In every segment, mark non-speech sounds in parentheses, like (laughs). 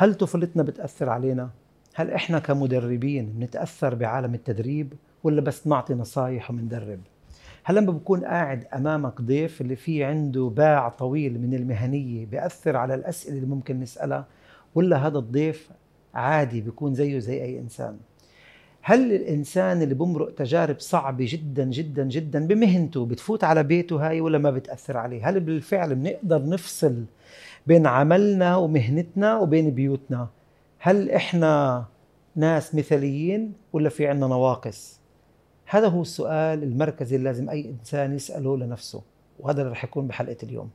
هل طفولتنا بتأثر علينا؟ هل إحنا كمدربين بنتاثر بعالم التدريب ولا بس نعطي نصايح ومندرب؟ هل لما بكون قاعد أمامك ضيف اللي فيه عنده باع طويل من المهنية بيأثر على الأسئلة اللي ممكن نسألها؟ ولا هذا الضيف عادي بيكون زيه زي أي إنسان؟ هل الإنسان اللي بمرق تجارب صعبة جدا جدا جدا بمهنته بتفوت على بيته هاي ولا ما بتأثر عليه؟ هل بالفعل بنقدر نفصل بين عملنا ومهنتنا وبين بيوتنا. هل إحنا ناس مثاليين ولا في عندنا نواقص؟ هذا هو السؤال المركزي اللي لازم أي إنسان يسأله لنفسه وهذا اللي رح يكون بحلقة اليوم.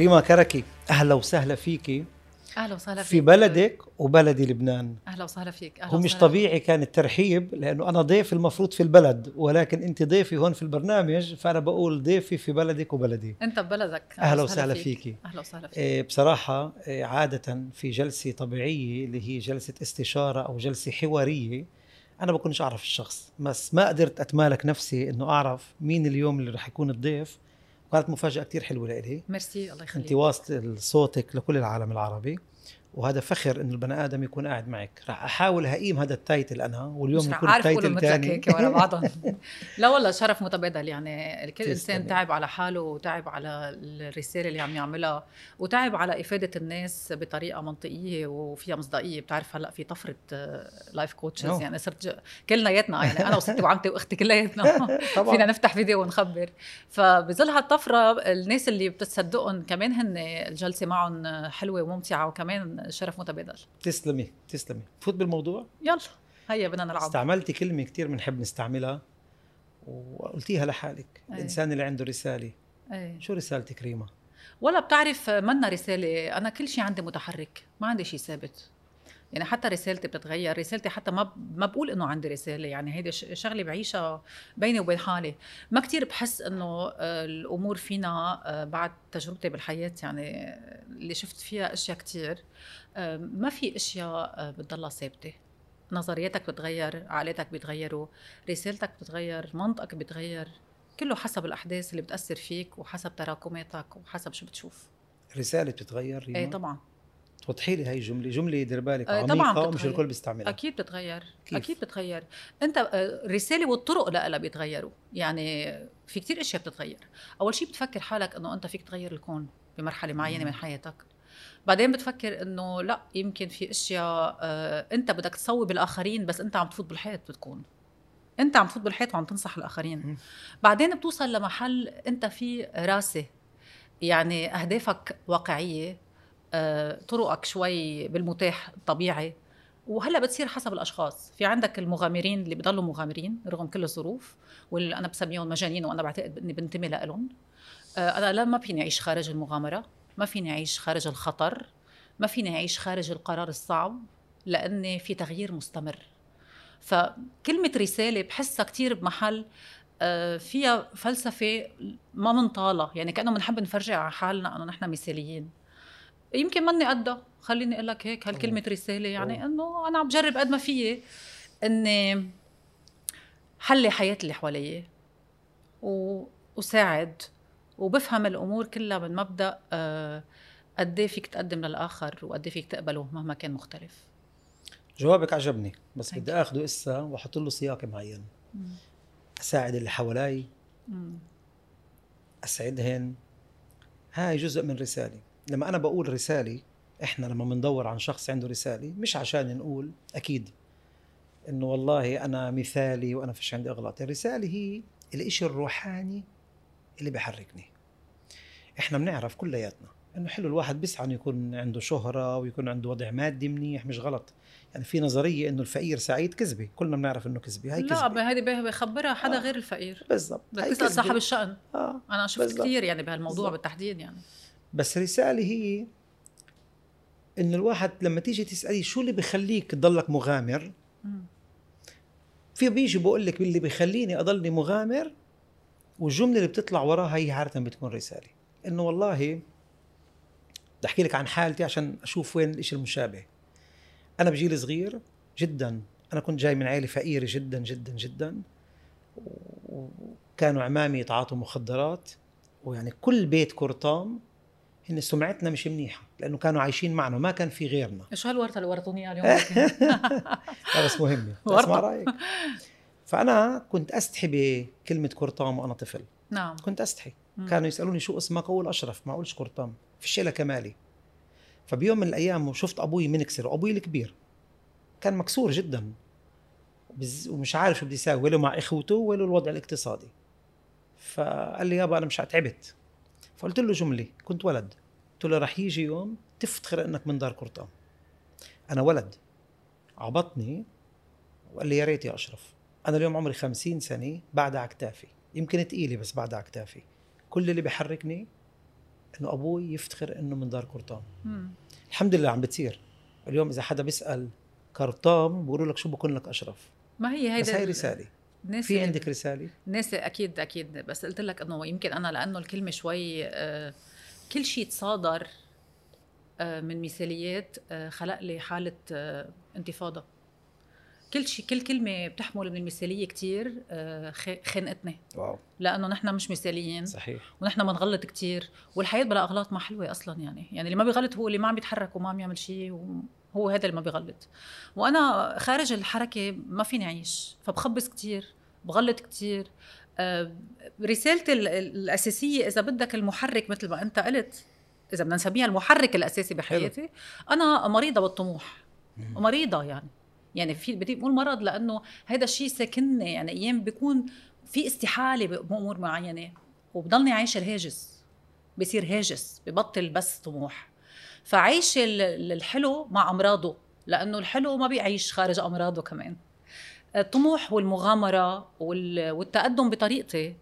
ريما كركي أهلا وسهلا فيكي أهلا وسهلا فيك. في بلدك وبلدي لبنان. أهلا وسهلا فيك. أهلا هو مش وسهلا. طبيعي كان الترحيب لأنه أنا ضيف المفروض في البلد ولكن أنت ضيفي هون في البرنامج فأنا بقول ضيفي في بلدك وبلدي. أنت ببلدك. أهلا وسهلا فيكي. أهلا وسهلا فيك. إيه، بصراحة إيه، عادة في جلسة طبيعية اللي هي جلسة استشارة أو جلسة حوارية أنا بكونش أعرف الشخص بس ما قدرت أتمالك نفسي إنه أعرف مين اليوم اللي رح يكون الضيف وكانت مفاجأة كتير حلوة لإلي. ميرسي الله يخليك. أنت واصل صوتك لكل العالم العربي. وهذا فخر إنه البني آدم يكون قاعد معك. رح أحاول هقيم هذا ال title أنا واليوم مش يكون ال title ثاني هيك ورا (laughs) بعضهم. لا والله شرف متبادل. يعني كل. إنسان تعب على حاله وتعب على الرسالة اللي عم يعملها وتعب على إفادة الناس بطريقة منطقية وفيها مصداقية. بتعرف هلأ في طفرة life coaches أوه. يعني صرت كلياتنا يعني أنا وستي وعمتي وأختي كلياتنا. (laughs) فينا نفتح فيديو ونخبر. فبظل هالطفرة الناس اللي بتصدقهم كمان هن الجلسة معهم حلوة وممتعة وكمان شرف متبادل. تسلمي تسلمي. فوت بالموضوع. يلا هيا بدنا نلعب. استعملتي كلمة كتير بنحب نستعملها وقلتيها لحالك. أي. الإنسان اللي عنده رسالة. إيه. شو رسالتك ريما؟ ولا بتعرف منا رسالة؟ أنا كل شيء عندي متحرك ما عندي شيء ثابت. يعني حتى رسالتي بتتغير رسالتي حتى ما ما بقول إنه عندي رسالة يعني هيدي شغلة بعيشها بيني وبين حالي. ما كتير بحس إنه آه، الأمور فينا آه، بعد تجربتي بالحياة يعني آه، اللي شفت فيها أشياء كتير. ما في أشياء بتضلها ثابتة. نظرياتك بتغير عقلاتك بيتغيروا رسالتك بتتغير منطقك بيتغير. كله حسب الأحداث اللي بتأثر فيك وحسب تراكماتك وحسب شو بتشوف. رسالة بتتغير؟ إيه طبعا. توضحي لي هاي الجملة جملة دير بالك آه، طبعاً عميقة ومش بتتغير. الكل بيستعملها. أكيد بتتغير كيف؟ أكيد بتتغير. أنت آه، الرساله والطرق لها بيتغيروا. يعني في كتير أشياء بتتغير. أول شيء بتفكر حالك إنه أنت فيك تغير الكون بمرحلة معينة من حياتك. بعدين بتفكر إنه لا يمكن في أشياء آه، أنت بدك تصوب الاخرين بس أنت عم تفوت بالحيط بتكون. أنت عم تفوت بالحيط وعم تنصح الآخرين. بعدين بتوصل لمحل أنت في راسة. يعني أهدافك واقعية. آه، طرقك شوي بالمتاح الطبيعي. وهلأ بتصير حسب الأشخاص. في عندك المغامرين اللي بضلوا مغامرين رغم كل الظروف واللي أنا بسميهم مجانين وأنا بعتقد إني بنتمي لهم أنا لا ما فيني أعيش خارج المغامرة ما فيني أعيش خارج الخطر ما فيني أعيش خارج القرار الصعب لأني في تغيير مستمر. فكلمة رسالة بحسها كتير بمحل آه، فيها فلسفة ما منطالة. يعني كأنه بنحب نفرجي على حالنا إنه نحن مثاليين. يمكن ماني قدها. خليني أقول لك هيك هالكلمة رساله يعني. إنه أنا عم بجرب قد ما فيي إني حلي حياة اللي حواليا و... وساعد وبفهم الأمور كلها من مبدأ آه، قد إيه فيك تقدم للآخر وقد إيه فيك تقبله مهما كان مختلف. جوابك عجبني. بس بدي آخده إسا واحط له سياق معين. أساعد اللي حوالي. أسعدهن. هاي جزء من رسالة لما أنا بقول رسالة إحنا لما بندور عن شخص عنده رسالة مش عشان نقول أكيد إنه والله أنا مثالي وأنا فيش عندي إغلاط. الرسالة هي الإشي الروحاني اللي بحركني. إحنا بنعرف كلياتنا إنه حلو الواحد بيسعى إنه يكون عنده شهرة ويكون عنده وضع مادي منيح مش غلط. يعني في نظرية إنه الفقير سعيد كذبة. كلنا بنعرف إنه كذبة. هاي لا ب- هيدي ب- بخبرها حدا آه. غير الفقير. بالضبط. بدك تسال. صاحب الشأن. آه. أنا شفت. كثير يعني بهالموضوع بالضبط. بالتحديد يعني. بس رسالة هي إنه الواحد لما تيجي تسألي شو اللي بخليك تضلك مغامر. في بيجي بقول لك اللي بخليني أضلني مغامر والجملة اللي بتطلع وراها هي عادة بتكون رسالة. إنه والله بدي أحكي لك عن حالتي عشان أشوف وين الشيء المشابه. أنا بجيل صغير جدا أنا كنت جاي من عائله فقيرة جدا جدا جدا. وكانوا عمامي يتعاطوا مخدرات ويعني كل بيت كرطام هن سمعتنا مش منيحة لأنه كانوا عايشين معنا ما كان في غيرنا. شو هالورطة اللي ورطوني اليوم (laughs) لا بس مهمه (laughs) اسمع رأيك. فأنا كنت أستحي بكلمة كرطام وأنا طفل. نعم. كنت أستحي. كانوا يسألوني شو اسمك؟ أقول أشرف ما أقولش كرطام في شيء كمالي. فبيوم من الأيام شفت أبوي منكسر وأبوي الكبير. كان مكسور جدا. ومش عارف شو بدي يساوي ولا مع إخوته ولا الوضع الاقتصادي. فقال لي يابا أنا مش تعبت. فقلت له جملة كنت ولد. قلت له رح يجي يوم تفتخر إنك من دار قرطان أنا ولد. عبطني. وقال لي يا ريت يا أشرف. أنا اليوم عمري خمسين سنة بعدها على كتافي يمكن تقيلي بس بعدها على كتافي كل اللي بيحركني إنه أبوي يفتخر إنه من دار قرطان الحمد لله عم بتصير. اليوم إذا حدا بيسأل قرطام بقولوا لك شو بكون لك أشرف. ما هي هيدا بس هي رسالة. الناس في عندك رسالة؟ الناس أكيد أكيد. بس قلت لك إنه يمكن أنا لأنه الكلمة شوي آه كل شيء تصادر آه من مثاليات آه خلق لي حالة آه انتفاضة. كل شيء كل كلمة بتحمل من المثالية كثير آه، خنقتني واو. لأنه نحن مش مثاليين. صحيح. ونحن بنغلط كثير والحياة بلا أغلاط ما حلوة أصلا يعني. يعني اللي ما بيغلط هو اللي ما عم يتحرك وما عم يعمل شيء هو هذا اللي ما بيغلط. وأنا خارج الحركة ما فيني أعيش. فبخبص كثير بغلط كثير آه، رسالتي الأساسية إذا بدك المحرك مثل ما أنت قلت إذا بدنا نسميها المحرك الأساسي بحياتي أنا مريضة بالطموح. مريضة يعني. يعني في بدي بقول مرض لأنه هذا الشيء ساكنني يعني أيام بيكون في استحالة بأمور معينة وبضلني عايشة الهاجس. بصير هاجس ببطل بس طموح. فعيش الحلو مع أمراضه لأنه الحلو ما بيعيش خارج أمراضه كمان. الطموح والمغامرة والتقدم بطريقتي.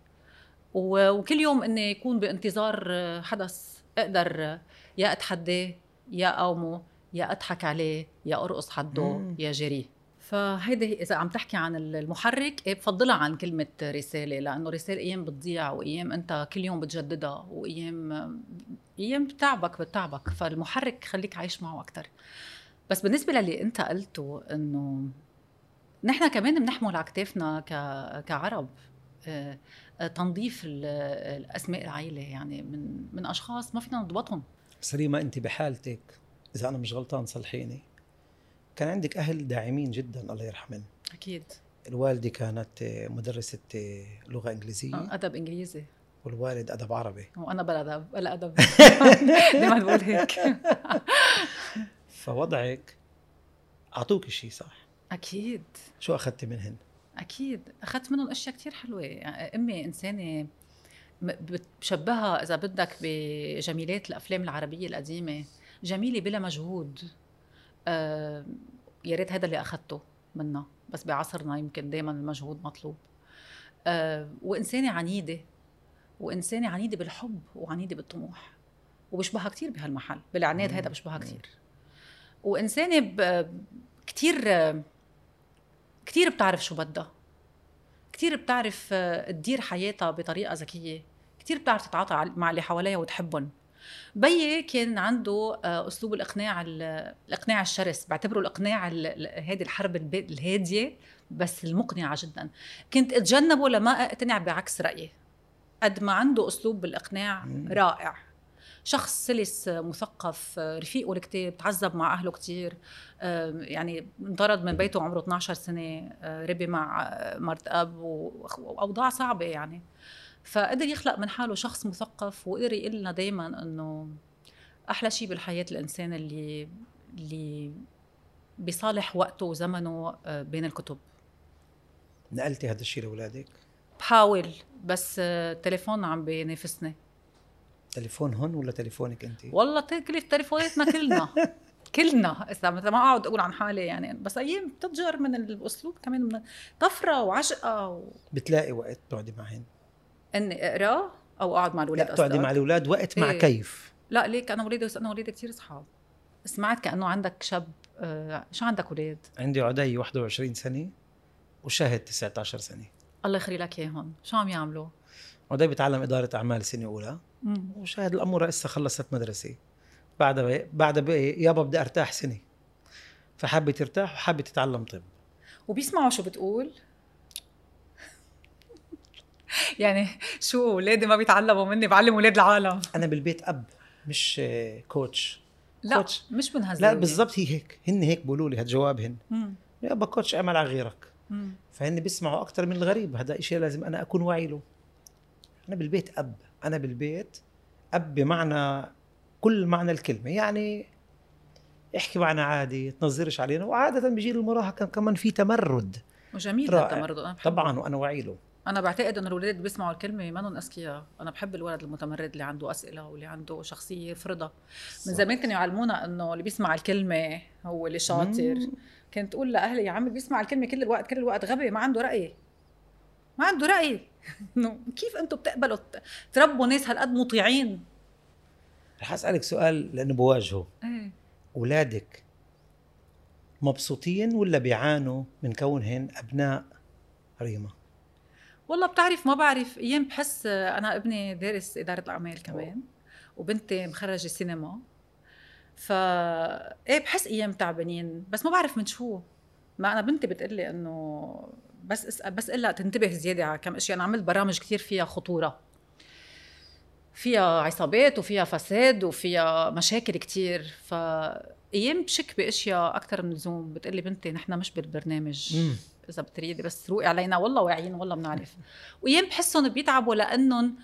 وكل يوم إني يكون بانتظار حدث أقدر يا اتحداه يا أقاومه يا أضحك عليه يا أرقص حده يا جريه فهيدي إذا عم تحكي عن المحرك إيه بفضلها عن كلمة رسالة لأنه رسالة أيام بتضيع وأيام أنت كل يوم بتجددها وأيام أيام بتعبك بتعبك فالمحرك خليك عايش معه أكثر بس بالنسبة للي أنت قلته إنه نحن كمان بنحمل على كتافنا كعرب آه، آه، تنظيف الأسماء العائله يعني من من أشخاص ما فينا نضبطهم. سليمة أنت بحالتك إذا أنا مش غلطان صلحيني. كان عندك أهل داعمين جدا الله يرحمن أكيد. الوالدة كانت مدرسة لغة إنجليزية. آه، أدب إنجليزي. والوالد أدب عربي. وأنا بلا أدب بلا أدب. (laughs) (laughs) دائما بقول هيك. (laughs) فوضعك أعطوك شيء صح؟ أكيد. شو اخذتي منهن؟ أكيد. اخذت منهم أشياء كثير حلوة. يعني أمي إنسانة بشبهها إذا بدك بجميلات الأفلام العربية القديمة. جميلة بلا مجهود. آه يا ريت هذا اللي اخذته منها. بس بعصرنا يمكن دائما المجهود مطلوب. آه وإنسانة عنيدة. وإنسانة عنيدة بالحب وعنيدة بالطموح. وبشبهها كثير بهالمحل. بالعناد هذا بشبهها كثير وإنسانة كثير كثير بتعرف شو بدها. كثير بتعرف آه، تدير حياتها بطريقة ذكية. كثير بتعرف تتعاطى مع اللي حواليها وتحبهم. بيي كان عنده آه، أسلوب الإقناع الإقناع الشرس. بعتبره الإقناع هذه الحرب الهادية بس المقنعة جدا. كنت أتجنبه لما أقتنع بعكس رأيي. قد ما عنده أسلوب بالإقناع رائع. شخص سلس مثقف رفيق الكتاب تعذب مع أهله كثير يعني انطرد من بيته عمره 12 سنة آه، ربي مع مرت أب وأوضاع صعبة يعني. فقدر يخلق من حاله شخص مثقف وقدر يقول لنا دائما إنه أحلى شيء بالحياة الإنسان اللي اللي بصالح وقته وزمنه آه، بين الكتب. نقلتي هذا الشيء لأولادك؟ بحاول بس آه، تليفوننا عم بينافسني. تليفون هون ولا تليفونك انت؟ والله تكلف تليفوناتنا كلنا. (laughs) كلنا. إذا مثلا ما أقعد أقول عن حالي يعني. بس أيام بتضجر من الأسلوب كمان من طفرة وعشقة و... بتلاقي وقت تقعدي معهن إني أقرأ أو أقعد مع الأولاد لا تقعدي مع الأولاد وقت مع إيه. كيف؟ لا ليك أنا ولادي أنا ولادي كثير أصحاب. سمعت كأنه عندك شاب آه شو عندك أولاد؟ عندي عدي 21 سنة وشاهد 19 سنة. الله يخلي لك إياهم. شو عم يعملوا؟ عدي بيتعلم إدارة أعمال سنة أولى. وشاهد الاموره لسه خلصت مدرسة. بعدها بقى يابا بدي أرتاح سنة. فحابه ترتاح وحابه تتعلم طب. وبيسمعوا شو بتقول؟ (laughs) يعني شو اولادي ما بيتعلموا مني بعلم أولاد العالم. أنا بالبيت أب مش coach. لا coach. مش من لا هالزاوية بالضبط هي هيك. هن هيك بيقولوا لي هالجوابهن مم. يابا coach اعمل على غيرك. فهن بيسمعوا أكثر من الغريب. هذا شيء لازم أنا أكون واعي له. أنا بالبيت أب. أنا بالبيت أب بمعنى كل معنى الكلمة. يعني احكي معنا عادي تنظرش علينا. وعادة بجيل المراهقة كمان في تمرد. وجميل. التمرد. بحبه. طبعا وأنا واعي له أنا بعتقد انه الاولاد اللي بيسمعوا الكلمة ما أذكياء. أنا بحب الولد المتمرد اللي عنده أسئلة واللي عنده شخصية يفرضها. من زمان كانوا يعلمونا إنه اللي بيسمع الكلمة هو اللي شاطر. مم. كنت تقول لأهلي يا عمي بيسمع الكلمة كل الوقت كل الوقت غبي ما عنده رأي. ما عنده رأي. (laughs) انه كيف أنتم بتقبلوا تربوا ناس هالقد مطيعين؟ رح أسألك سؤال لأنه بواجهه. إيه. أولادك مبسوطين ولا بيعانوا من كونهن أبناء ريما؟ والله بتعرف ما بعرف أيام بحس أنا ابني دارس إدارة الأعمال كمان وبنتي مخرجة سينما. ف إيه بحس أيام تعبانين بس ما بعرف من شو. ما أنا بنتي بتقلي إنه بس اسال بس إلا تنتبه زيادة على كم شيء أنا عملت برامج كثير فيها خطورة. فيها عصابات وفيها فساد وفيها مشاكل كتير. ف أيام بشك بأشياء أكثر من اللزوم. بتقلي بنتي نحن مش بالبرنامج. مم. إذا بتريدي بس روقي علينا. والله واعيين والله بنعرف. وأيام بحسهم بيتعبوا لأنهم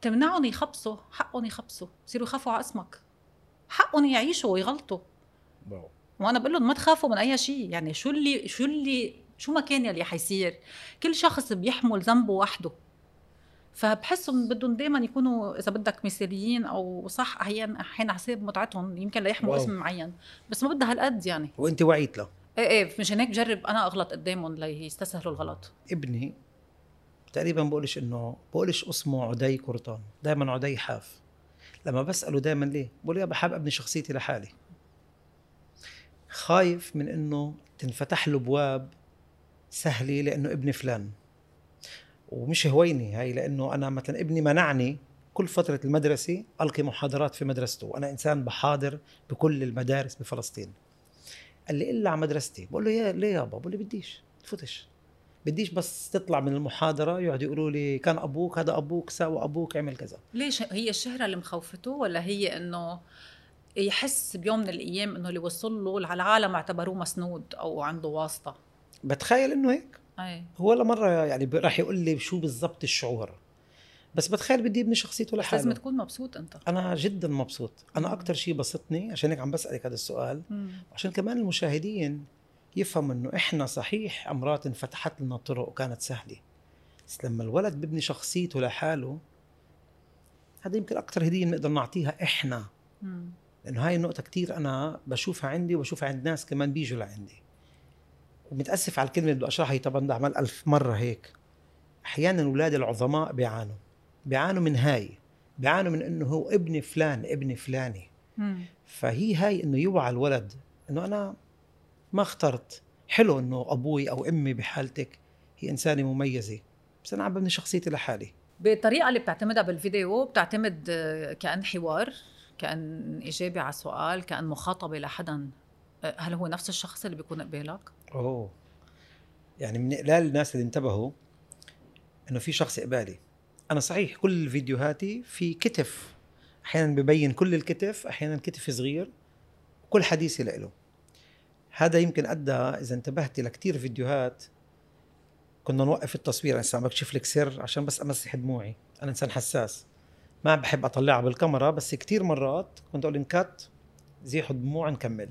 تمنعهم يخبصوا حقهم يخبصوا. بصيروا يخافوا على اسمك. حقهم يعيشوا ويغلطوا. وأنا بقول لهم ما تخافوا من أي شيء. يعني شو اللي شو اللي شو ما كان يلي حيصير. كل شخص بيحمل ذنبه وحده. فبحسهم بدهم دائما يكونوا إذا بدك مثاليين أو صح أحيانا أحيانا حساب متعتهم يمكن ليحملوا واو. اسم معين. بس ما بدها هالقد يعني. وأنت وعيت له. إيه إيه مشان هيك بجرب أنا أغلط قدامهم ليستسهلوا الغلط. ابني تقريبا بقولش انه بقولش اسمه عدي قرطان دائما عدي حاف. لما بسأله دائما ليه؟ بقول يا بحب أبني شخصيتي لحالي. خايف من إنه تنفتح له ابواب سهلة لأنه ابن فلان. ومش هويني هاي لأنه أنا مثلا ابني منعني كل فترة المدرسة ألقي محاضرات في مدرسته. وأنا إنسان بحاضر بكل المدارس بفلسطين. قال لي إلا على مدرستي. بقول له يا ليه يابا بقول لي بديش تفوتش بديش بس تطلع من المحاضرة يقعدوا يقولوا لي كان أبوك هذا أبوك ساوى أبوك عمل كذا. ليش؟ هي الشهرة اللي مخوفته ولا هي إنه يحس بيوم من الأيام إنه اللي وصل له على العالم اعتبروه مسنود أو عنده واسطة؟ بتخيل إنه هيك؟ أي. هو ولا مرة يعني راح يقول لي شو بالضبط الشعور. بس بتخيل بدي ابني شخصيته بس لازم لحاله تكون مبسوط أنت. أنا جدا مبسوط. أنا أكتر شيء بسطني عشان هيك عم بسألك هذا السؤال عشان كمان المشاهدين يفهموا إنه إحنا صحيح أمرات انفتحت لنا طرق وكانت سهلة. بس لما الولد ببني شخصيته لحاله هذا يمكن أكثر هدية بنقدر نعطيها إحنا. مم. لأنه هاي النقطة كتير أنا بشوفها عندي وبشوفها عند ناس كمان بيجوا لعندي. ومتاسف على الكلمة اللي بدي أشرحها طبعا بدي اعمل ألف مرة هيك. أحيانا أولاد العظماء بيعانوا. بيعانوا من هاي. بيعانوا من إنه هو ابن فلان ابن فلاني. مم. فهي هاي إنه يوعى الولد إنه أنا ما اخترت. حلو إنه أبوي أو أمي بحالتك هي إنسانة مميزة بس أنا عم ببني شخصيتي لحالي. بالطريقة اللي بتعتمدها بالفيديو بتعتمد كأن حوار كأن إجابة على سؤال كأن مخاطبة لحدا. آه، هل هو نفس الشخص اللي بيكون قبالك؟ أوه. يعني من قلال الناس اللي انتبهوا إنه في شخص قبالي أنا صحيح كل فيديوهاتي في كتف. أحيانا ببين كل الكتف أحيانا كتف صغير كل حديثي له. هذا يمكن أدى إذا انتبهتي لكتير فيديوهات. كنا نوقف التصوير أنا عم بكشف لك سر عشان بس أمسح دموعي أنا إنسان حساس. ما بحب اطلعها بالكاميرا بس كتير مرات كنت أقول انكت زيحوا دموع نكمل.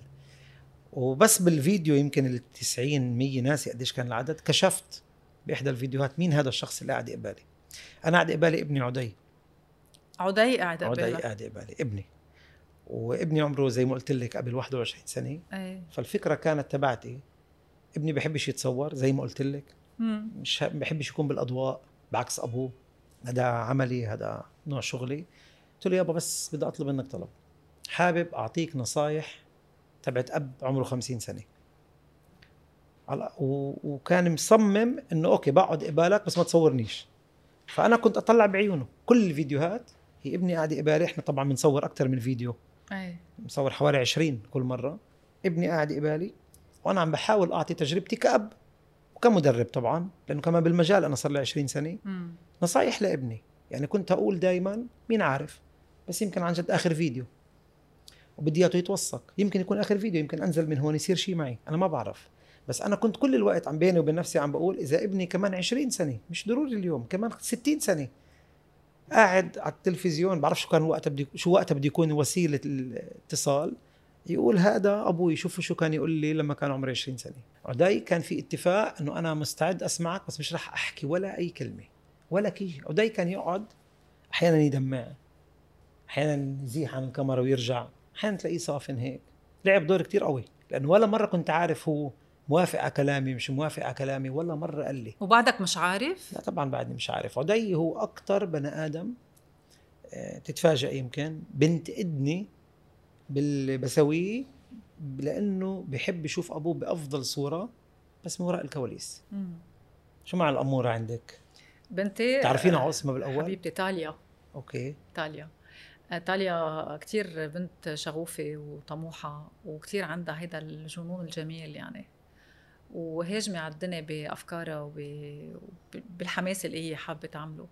وبس بالفيديو يمكن ال 90 100 ناسي قديش كان العدد كشفت بإحدى الفيديوهات مين هذا الشخص اللي قاعد قبالي أنا قاعد قبالي ابني عدي. عدي قاعد عدي قبالك قاعد قبالي ابني. وابني عمره زي ما قلت لك قبل 21 سنة. إيه. فالفكرة كانت تبعتي. ابني بحبش يتصور زي ما قلت لك. مش بحبش يكون بالأضواء بعكس أبوه. هذا عملي هذا نوع شغلي. قلت له يابا بس بدي أطلب منك طلب. حابب أعطيك نصايح تبعت أب عمره 50 سنة. وكان مصمم إنه okay بقعد قبالك بس ما تصورنيش. فأنا كنت أطلع بعيونه. كل الفيديوهات هي ابني قاعد قبالي إحنا طبعا بنصور أكثر من فيديو. إيه مصور حوالي 20 كل مرة. ابني قاعد قبالي وأنا عم بحاول أعطي تجربتي كأب وكمدرب طبعا لأنه كمان بالمجال أنا صار لي 20 سنة. مم. نصايح لابني. يعني كنت أقول دائما مين عارف. بس يمكن عن جد آخر فيديو. وبدي اياه يتوثق. يمكن يكون آخر فيديو يمكن أنزل من هون يصير شيء معي. أنا ما بعرف. بس أنا كنت كل الوقت عم بيني وبين نفسي عم بقول إذا ابني كمان 20 سنة مش ضروري اليوم كمان 60 سنة. قاعد على التلفزيون بعرف شو كان وقتها بدي شو وقتها بدي يكون وسيلة الاتصال. يقول هذا أبوي شوفوا شو كان يقول لي لما كان عمري 20 سنة. عدي كان في اتفاق إنه أنا مستعد أسمعك بس مش رح أحكي ولا أي كلمة ولا شيء عدي كان يقعد أحيانا يدمع أحيانا يزيح عن الكاميرا ويرجع. أحيانا تلاقيه صافن هيك. لعب دور كتير قوي لأنه ولا مرة كنت عارف هو موافق على كلامي مش موافق على كلامي ولا مرة قال لي. وبعدك مش عارف؟ لا طبعا بعدني مش عارف. عدي هو أكثر بني آدم آه، تتفاجئ يمكن بنت ادني باللي بسويه لأنه بحب يشوف أبوه بأفضل صورة بس من وراء الكواليس. مم. شو مع الاموره عندك؟ بنتي تعرفينها آه، على اسمها بالأول؟ حبيبتي تاليا. أوكي. تاليا. تاليا كتير بنت شغوفة وطموحة وكتير عندها هيدا الجنون الجميل يعني. وهاجمة على الدنيا بأفكارها وبالحماس اللي هي حابة تعمله.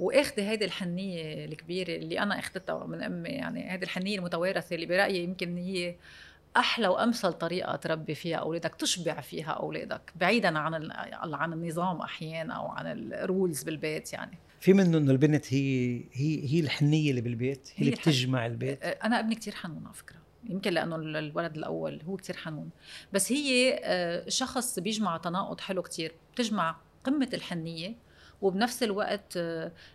واخذي هيدي الحنية الكبيرة اللي أنا أخذتها من أمي يعني هيدي الحنية المتوارثة اللي برأيي يمكن هي أحلى وأمثل طريقة تربي فيها أولادك تشبع فيها أولادك بعيدا عن عن النظام أحيانا أو عن الرولز بالبيت يعني. في منه إنه البنت هي هي هي الحنية اللي بالبيت هي هي اللي الحن- بتجمع البيت. أنا أبني كتير حنون على فكرة. يمكن لأنه ال- الولد الأول هو كتير حنون. بس هي شخص بيجمع تناقض حلو كتير بتجمع قمة الحنية وبنفس الوقت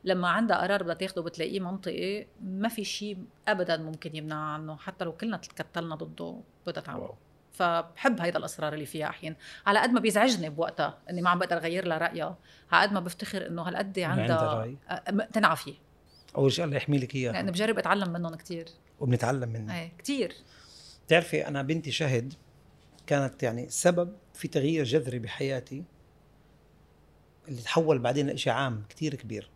لما عندها قرار بدها تاخده بتلاقيه منطقي ما في شيء ابدا ممكن يمنع عنه حتى لو كلنا تكتلنا ضده بدها تعمله. فبحب هيدا الاصرار اللي فيها أحيانا على قد ما بيزعجني بوقتها إني ما عم بقدر أغير لها رأيها. على قد ما بفتخر إنه هالقد عندها مقتنعه فيه أول شيء الله يحمي لك إياها. لأنه بجرب أتعلم منهم كتير. وبنتعلم منها. إيه كتير. بتعرفي أنا بنتي شهد كانت يعني سبب في تغيير جذري بحياتي اللي تحول بعدين لشيء عام كتير كبير.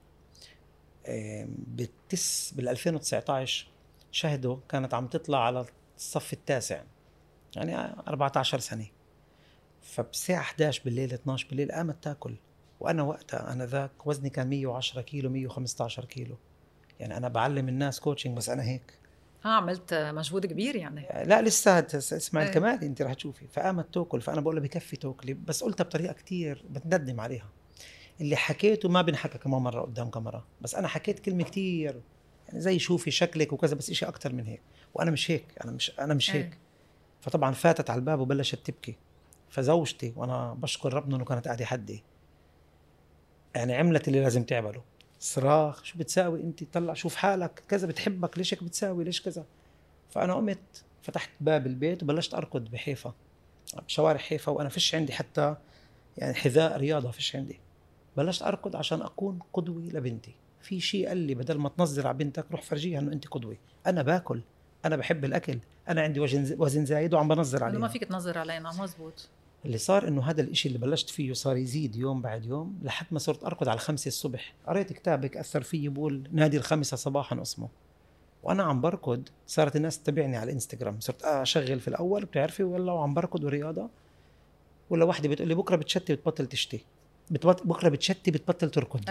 آم، بالتس بال 2019 شهده كانت عم تطلع على الصف التاسع. يعني 14 سنة. فبساعة 11 بالليل 12 بالليل قامت تاكل. وأنا وقتها أنا ذاك وزني كان 110 كيلو 115 كيلو. يعني أنا بعلم الناس coaching بس أنا هيك. ها عملت مجهود كبير يعني. لا لسه اسمع إيه. الكمال أنت رح تشوفي. فقامت تاكل فأنا بقول لها بكفي تاكلي بس قلتها بطريقة كتير بتندم عليها. اللي حكيته ما بنحكى كمان مرة قدام كاميرا. بس أنا حكيت كلمة كتير. يعني زي شوفي شكلك وكذا بس إشي أكتر من هيك. وأنا مش هيك أنا مش أنا مش إيه. هيك. فطبعا فاتت على الباب وبلشت تبكي. فزوجتي وأنا بشكر ربنا إنه كانت قاعدة حدي يعني عملت اللي لازم تعمله. صراخ شو بتساوي أنت؟ طلع شوف حالك. كذا بتحبك. ليش هيك بتساوي؟ ليش كذا؟ فأنا قمت فتحت باب البيت وبلشت أركض بحيفا. بشوارع حيفا وأنا فيش عندي حتى يعني حذاء رياضة فيش عندي. بلشت أركض عشان أكون قدوة لبنتي. في شيء قال لي بدل ما تنظر على بنتك روح فرجيها إنه أنت قدوة. أنا باكل. أنا بحب الأكل. أنا عندي وزن وزن زايد وعم بنظر إنه عليها. ما فيك تنظر علينا مزبوط. اللي صار إنه هذا الإشي اللي بلشت فيه صار يزيد يوم بعد يوم لحد ما صرت أركض على الخمسة الصبح. قريت كتاب هيك أثر فيي بقول نادي الخامسة صباحا اسمه وأنا عم بركض صارت الناس تتابعني على الإنستغرام. صرت أشغل في الأول بتعرفي والله وعم بركض ورياضة. ولا وحده بتقول لي بكرة بتشتي بتبطل تشتي. بكرة بتشتي بتبطل تركض.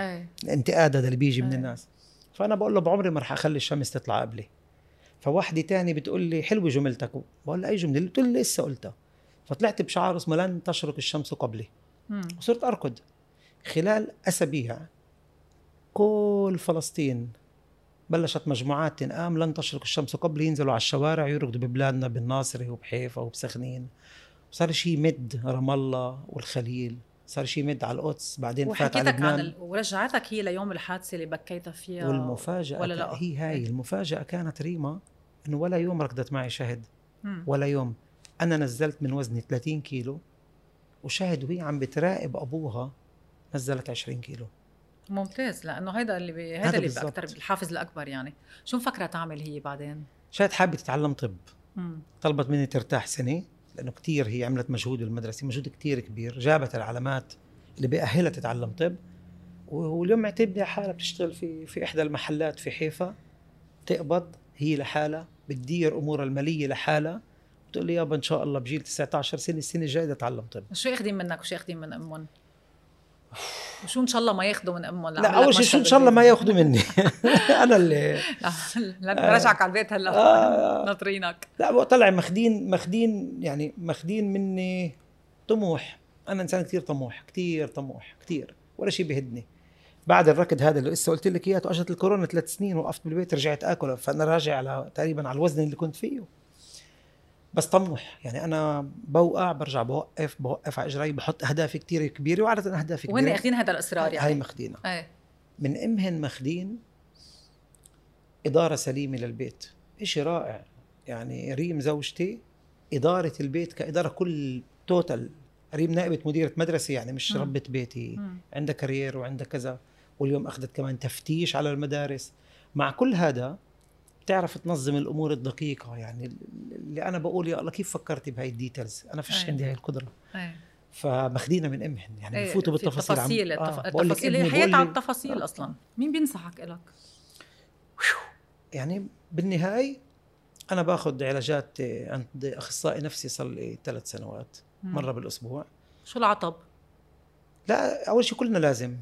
الانتقاد هذا اللي بيجي من أيه. الناس. فأنا بقول له بعمري ما رح أخلي الشمس تطلع قبلي. فواحدة تاني بتقول لي حلوة جملتك. بقول لها أي جملة؟ بتقول لي لسه قلتها. فطلعت بشعار اسمه لن تشرق الشمس قبلي. وصرت أركض. خلال أسابيع كل فلسطين بلشت مجموعات تنقام لن تشرق الشمس قبل ينزلوا على الشوارع يركضوا ببلادنا بالناصري وبحيفا وبسخنين. وصار شيء يمد رام الله والخليل. صار شيء يمد على القدس بعدين فات على وحكيتك عن لبنان. ال... ورجعتك هي ليوم الحادثة اللي بكيتها فيها والمفاجأة ولا ولا لا؟ هي هاي إيه. المفاجأة كانت ريما. إنه ولا يوم ركضت معي شهد. ولا يوم أنا نزلت من وزني 30 كيلو وشهد وهي عم بتراقب أبوها نزلت 20 كيلو ممتاز لأنه هيدا اللي بي... هيدا اللي. أكثر الحافز الأكبر يعني شو مفكرة تعمل هي بعدين؟ شهد حابة تتعلم طب مم. طلبت مني ترتاح سنة لأنه كتير هي عملت مجهود بالمدرسة مجهود كتير كبير جابت العلامات اللي بيأهلها تتعلم طب واليوم معتمده حالها بتشتغل في في إحدى المحلات في حيفا تقبض هي لحالها بتدير امورها المالية لحالها. بتقول لي يابا إن شاء الله بجيل 19 سنة السنة الجاية بدي أتعلم طب. شو ياخذين منك وشو ياخذين من أمهم؟ وشو إن شاء الله ما ياخذوا من أمهم؟ لا أول شيء شو إن شاء الله ما ياخذوا مني؟ (laughs) أنا اللي لا رجعك على البيت هلا. آه. ناطرينك. لا طلع ماخذين ماخذين يعني ماخذين مني طموح. أنا إنسان كثير طموح كثير طموح كثير ولا شيء بهدني بعد الركض هذا اللي لسه قلت لك إياه اجت الكورونا ثلاث سنين وقفت بالبيت رجعت آكل فأنا راجع على تقريبا على الوزن اللي كنت فيه. بس طموح يعني أنا بوقع برجع بوقف بوقف على إجري بحط اهداف كثير كبيرة وعادة اهداف كبيرة. وين اخذين هذا الإصرار يعني؟ هاي ماخذينها إيه. من إمهن ماخذين إدارة سليمة للبيت. إشي رائع. يعني ريم زوجتي إدارة البيت كإدارة كل total ريم نائبة مديرة مدرسة يعني مش. ربة بيتي. عندها career وعندها كذا. واليوم أخذت كمان تفتيش على المدارس مع كل هذا بتعرف تنظم الأمور الدقيقة يعني اللي أنا بقول يا الله كيف فكرتي بهاي ال details أنا فيش. عندي هاي القدرة إيه فماخذينها من أمهن يعني بفوتوا بالتفاصيل عم- التفاصيل آه، التفاصيل ابني هي بقول حياتها على التفاصيل آه. أصلا مين بينصحك إلك؟ يعني بالنهاية أنا باخذ علاجات عند أخصائي نفسي صار لي ثلاث سنوات مم. مرة بالأسبوع شو العطب؟ لا أول شيء كلنا لازم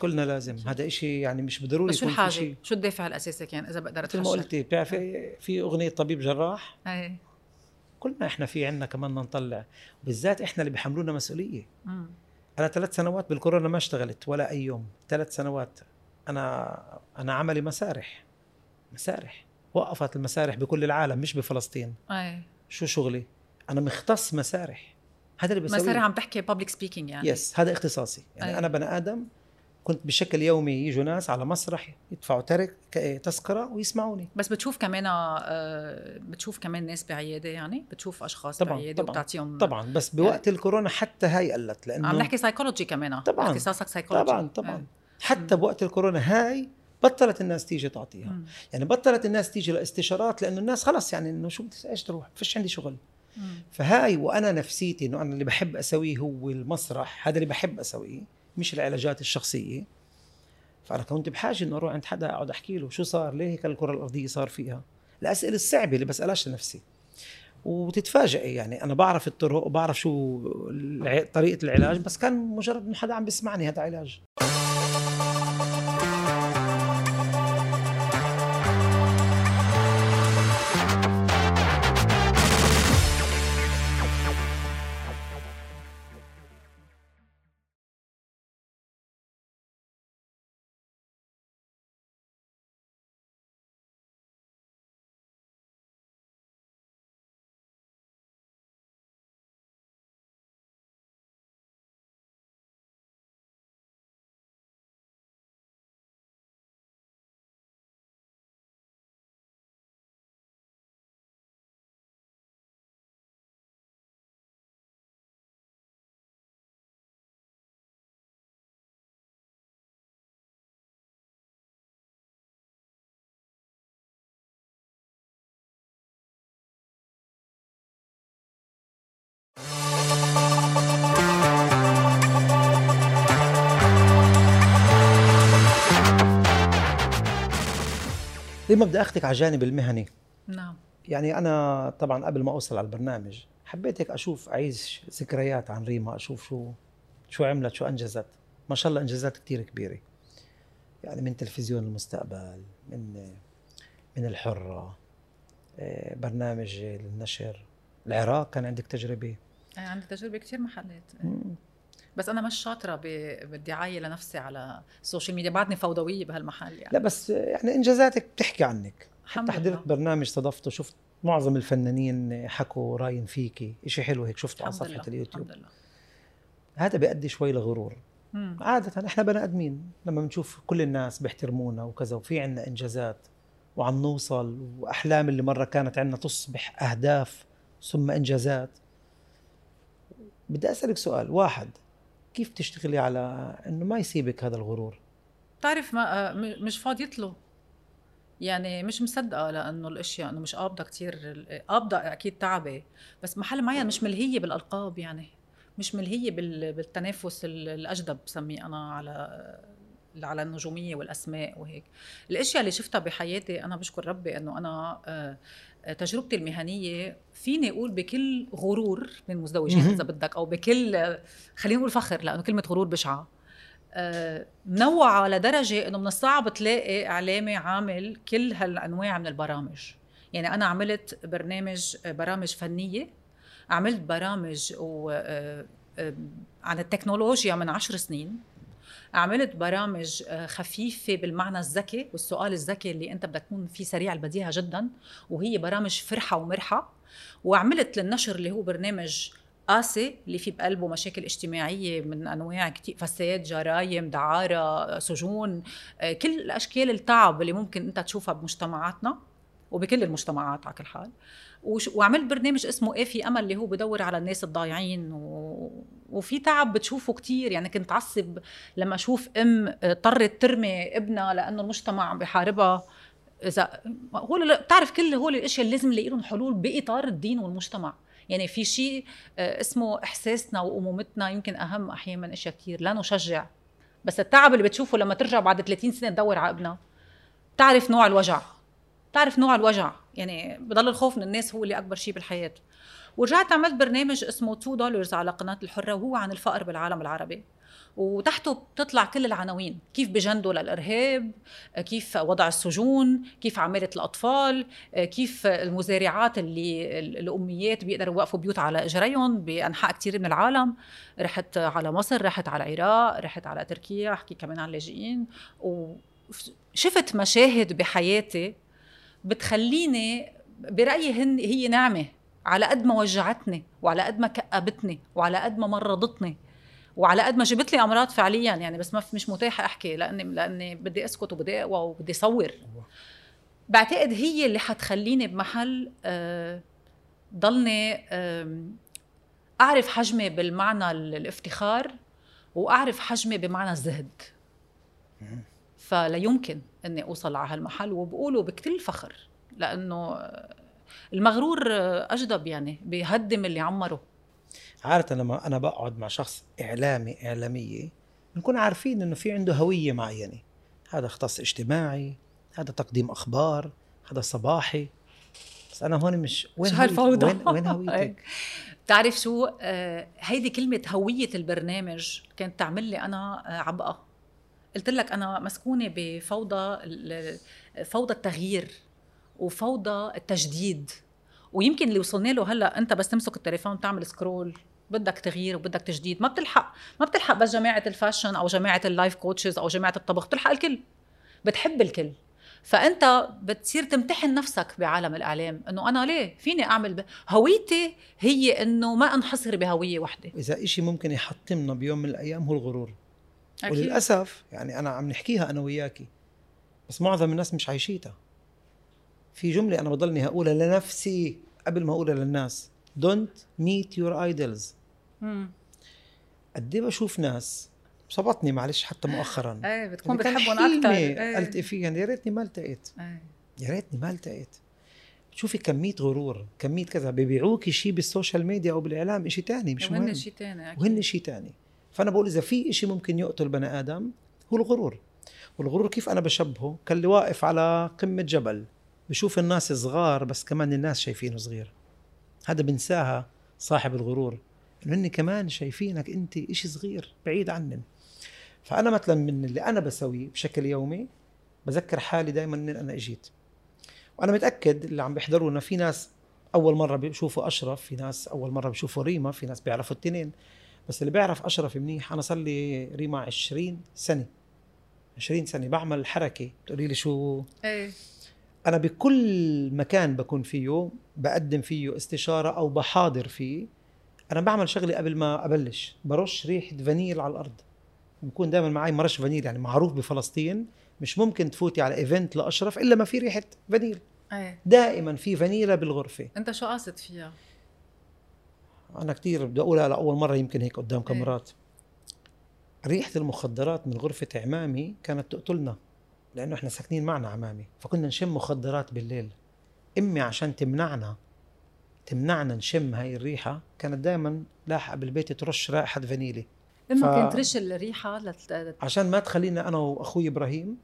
كلنا لازم. هذا إشي يعني مش بالضروري بس شو الحاجة؟ شيء. شو الدافع الاساسي كان إذا بقدر مثل ما؟ قلتي بتعرفي في أغنية طبيب جراح؟ إيه كلنا إحنا في عنا كمان نطلع. بالذات إحنا اللي بيحملونا مسؤولية. مم. أنا ثلاث سنوات بالكورونا ما اشتغلت ولا أي يوم. ثلاث سنوات أنا أنا عملي مسارح. مسارح. وقفت المسارح بكل العالم مش بفلسطين. إيه شو شغلي؟ أنا مختص مسارح. هذا اللي بسويه. مسارح عم تحكي public speaking يعني. yes هذا اختصاصي. يعني أي. أنا بني آدم كنت بشكل يومي يجوا ناس على مسرح يدفعوا ترك تذكرة ويسمعوني. بس بتشوف كمان آه، بتشوف كمان ناس بعيادة يعني؟ بتشوف أشخاص طبعاً، بعيادة طبعاً، وبتعطيهم طبعا بس بوقت الكورونا حتى هاي قلت لأنه عم نحكي سايكولوجي كمان. طبعاً، اختصاصك سايكولوجي طبعا طبعا. إيه. حتى بوقت الكورونا هاي بطلت الناس تيجي تعطيها. مم. يعني بطلت الناس تيجي لاستشارات لأنه الناس خلص يعني إنه شو بدي إيش تروح؟ فيش عندي شغل. مم. فهاي وأنا نفسيتي إنه أنا اللي بحب أسويه هو المسرح هذا اللي بحب أسويه. مش العلاجات الشخصية. فأنا كنت بحاجة إنه أروح عند حدا أقعد أحكي له شو صار ليه هيك الكرة الأرضية صار فيها؟ الأسئلة الصعبة اللي بسألهاش لنفسي. وتتفاجئي يعني أنا بعرف الطرق وبعرف شو طريقة العلاج بس كان مجرد إنه حدا عم بيسمعني هذا علاج. لما بدي أخذك على الجانب المهني؟ نعم. يعني أنا طبعا قبل ما أوصل على البرنامج حبيت هيك أشوف أعيش ذكريات عن ريما أشوف شو شو عملت شو أنجزت. ما شاء الله أنجازات كتير كبيرة. يعني من تلفزيون المستقبل من من الحرة آه، برنامج النشر. العراق كان عندك تجربة؟ أي عندي تجربة كثير محلات. بس أنا مش شاطرة بالدعاية لنفسي على ال social media بعدني فوضوية بهالمحل يعني. لا بس يعني انجازاتك بتحكي عنك. حتى. حضرت برنامج استضفته شفت معظم الفنانين حكوا راين فيكي. إشي حلو هيك شفته على صفحة لله اليوتيوب. الحمد لله. هذا بيؤدي شوي لغرور. مم. عادة إحنا بني آدمين لما بنشوف كل الناس بيحترمونا وكذا وفي عنا إنجازات وعم نوصل وأحلام اللي مرة كانت عنا تصبح أهداف ثم إنجازات. بدي أسألك سؤال واحد. كيف تشتغلي على إنه ما يسيبك هذا الغرور؟ بتعرف ما آه، مش فاضيت له يعني مش مصدقة لأنه الأشياء إنه مش قابضة كثير قابضة أكيد تعبة بس محل معين مش ملهية بالألقاب يعني. مش ملهية بال- بالتنافس ال- الأجدب بسميه أنا على على النجومية والأسماء وهيك. الأشياء اللي شفتها بحياتي أنا بشكر ربي إنه أنا آه، تجربتي المهنية فيني أقول بكل غرور من المزدوجين مهم. إذا بدك أو بكل خلينا نقول فخر لأنه كلمة غرور بشعة. آه، منوعة لدرجة إنه من الصعب تلاقي إعلامي عامل كل هالأنواع من البرامج. يعني أنا عملت برنامج برامج فنية عملت برامج و آه، آه، عن التكنولوجيا من عشر سنين. عملت برامج آه، خفيفة بالمعنى الذكي والسؤال الذكي اللي انت بدك تكون فيه سريع البديهة جدا وهي برامج فرحة ومرحة. وعملت للنشر اللي هو برنامج قاسي اللي فيه بقلبه مشاكل اجتماعية من أنواع كتير فساد جرايم دعارة سجون آه، كل الأشكال التعب اللي ممكن أنت تشوفها بمجتمعاتنا وبكل المجتمعات على كل حال. وعملت برنامج اسمه إيه في أمل اللي هو بدور على الناس الضايعين و... وفي تعب بتشوفه كتير. يعني كنت عصب لما أشوف أم اضطرت ترمي ابنها لأنه المجتمع عم بحاربها إذا هو بتعرف كل هول الأشياء اللي لازم نلاقي لهم حلول بإطار الدين والمجتمع. يعني في شيء آه، اسمه إحساسنا وأمومتنا يمكن أهم أحيانا من أشياء كتير. لا نشجع. بس التعب اللي بتشوفه لما ترجع بعد 30 سنة تدور على ابنها. بتعرف نوع الوجع. بتعرف نوع الوجع. يعني بضل الخوف من الناس هو اللي أكبر شيء بالحياة. ورجعت عملت برنامج اسمه 2 دولارز على قناة الحرة وهو عن الفقر بالعالم العربي. وتحته بتطلع كل العناوين كيف بجندوا للإرهاب كيف وضع السجون كيف عمالة الأطفال كيف المزارعات اللي الأميات بيقدروا يوقفوا بيوت على إجريهم بأنحاء كثير من العالم. رحت على مصر رحت على العراق رحت على تركيا أحكي كمان عن اللاجئين. وشفت مشاهد بحياتي بتخليني برأيي هن هي نعمه على قد ما وجعتني وعلى قد ما كأبتني وعلى قد ما مرضتني وعلى قد ما جبت لي أمراض فعليا. يعني بس ما مش متاحة أحكي لاني لأني بدي أسكت وبدي أقوى وبدي صور. بعتقد هي اللي حتخليني بمحل آه ضلني آه أعرف حجمي بالمعنى الإفتخار وأعرف حجمي بمعنى الزهد. فلا يمكن أني أوصل على هالمحل. وبقوله بكل فخر لأنه المغرور أجدب يعني بيهدم اللي عمره. عادة لما أنا بقعد مع شخص إعلامي إعلامية بنكون عارفين إنه في عنده هوية معينة. هذا اختص اجتماعي هذا تقديم أخبار هذا صباحي. بس أنا هون مش وين شو هالفوضى؟ وين, وين هويتك؟ (laughs) بتعرف شو؟ آه هيدي كلمة هوية البرنامج كانت تعمل لي أنا آه عبقة قلت لك أنا مسكونة بفوضى فوضى التغيير وفوضى التجديد. ويمكن اللي وصلنا له هلأ أنت بس تمسك التليفون تعمل scroll بدك تغيير وبدك تجديد. ما بتلحق ما بتلحق بس جماعة ال fashion أو جماعة ال life coaches أو جماعة الطبخ بتلحق الكل. بتحب الكل. فأنت بتصير تمتحن نفسك بعالم الاعلام إنه أنا ليه؟ فيني أعمل ب... هويتي هي إنه ما أنحصر بهوية وحدة. إذا إشي ممكن يحطمنا بيوم من الأيام هو الغرور. أكيد. وللأسف يعني أنا عم نحكيها أنا وياكي بس معظم الناس مش عايشيتها. في جملة أنا بضلني هقولها لنفسي قبل ما أقولها للناس. Don't meet your idols. قد إيه بشوف ناس صبتني معلش حتى مؤخرا. إيه بتكون بتحبهم أكثر إيه. التقي فيهم؟ يا ريتني ما التقيت. إيه. يا ريتني ما التقيت. شوفي كمية غرور كمية كذا ببيعوكي شيء بالسوشيال ميديا أو بالإعلام شيء تاني مش وهن مهم. شيء ثاني وهن شيء تاني. فأنا بقول إذا في شيء ممكن يقتل بني آدم هو الغرور. والغرور كيف أنا بشبهه؟ كاللي واقف على قمة جبل بشوف الناس صغار بس كمان الناس شايفينه صغير. هذا بنساها صاحب الغرور إنه هن كمان شايفينك أنت إشي صغير بعيد عنن فأنا مثلا من اللي أنا بسويه بشكل يومي بذكر حالي دائما ان أنا إجيت. وأنا متأكد اللي عم بيحضرونا في ناس أول مرة بيشوفوا أشرف في ناس أول مرة بيشوفوا ريما في ناس بيعرفوا التنين. بس اللي بيعرف أشرف منيح أنا صار لي ريما 20 سنة. 20 سنة بعمل حركة. تقولي لي شو؟ إيه. أنا بكل مكان بكون فيه بقدم فيه استشارة أو بحاضر فيه. أنا بعمل شغلي قبل ما أبلش. برش ريحة فانيل على الأرض. بكون دائما معي مرش فانيل يعني معروف بفلسطين. مش ممكن تفوتي على event لأشرف إلا ما في ريحة فانيل. إيه. دائما في فانيلا بالغرفة. أنت شو قاصد فيها؟ أنا كثير بدي اقولها لاول مرة يمكن هيك قدام إيه. كاميرات ريحة المخدرات من غرفة عمامي كانت تقتلنا لأنه إحنا ساكنين معنا عمامي فكنا نشم مخدرات بالليل أمي عشان تمنعنا تمنعنا نشم هاي الريحة كانت دائما لاحقة بالبيت ترش رائحة فانيلي أمك ف- كانت ترش الريحة لت... عشان ما تخلينا أنا وأخوي إبراهيم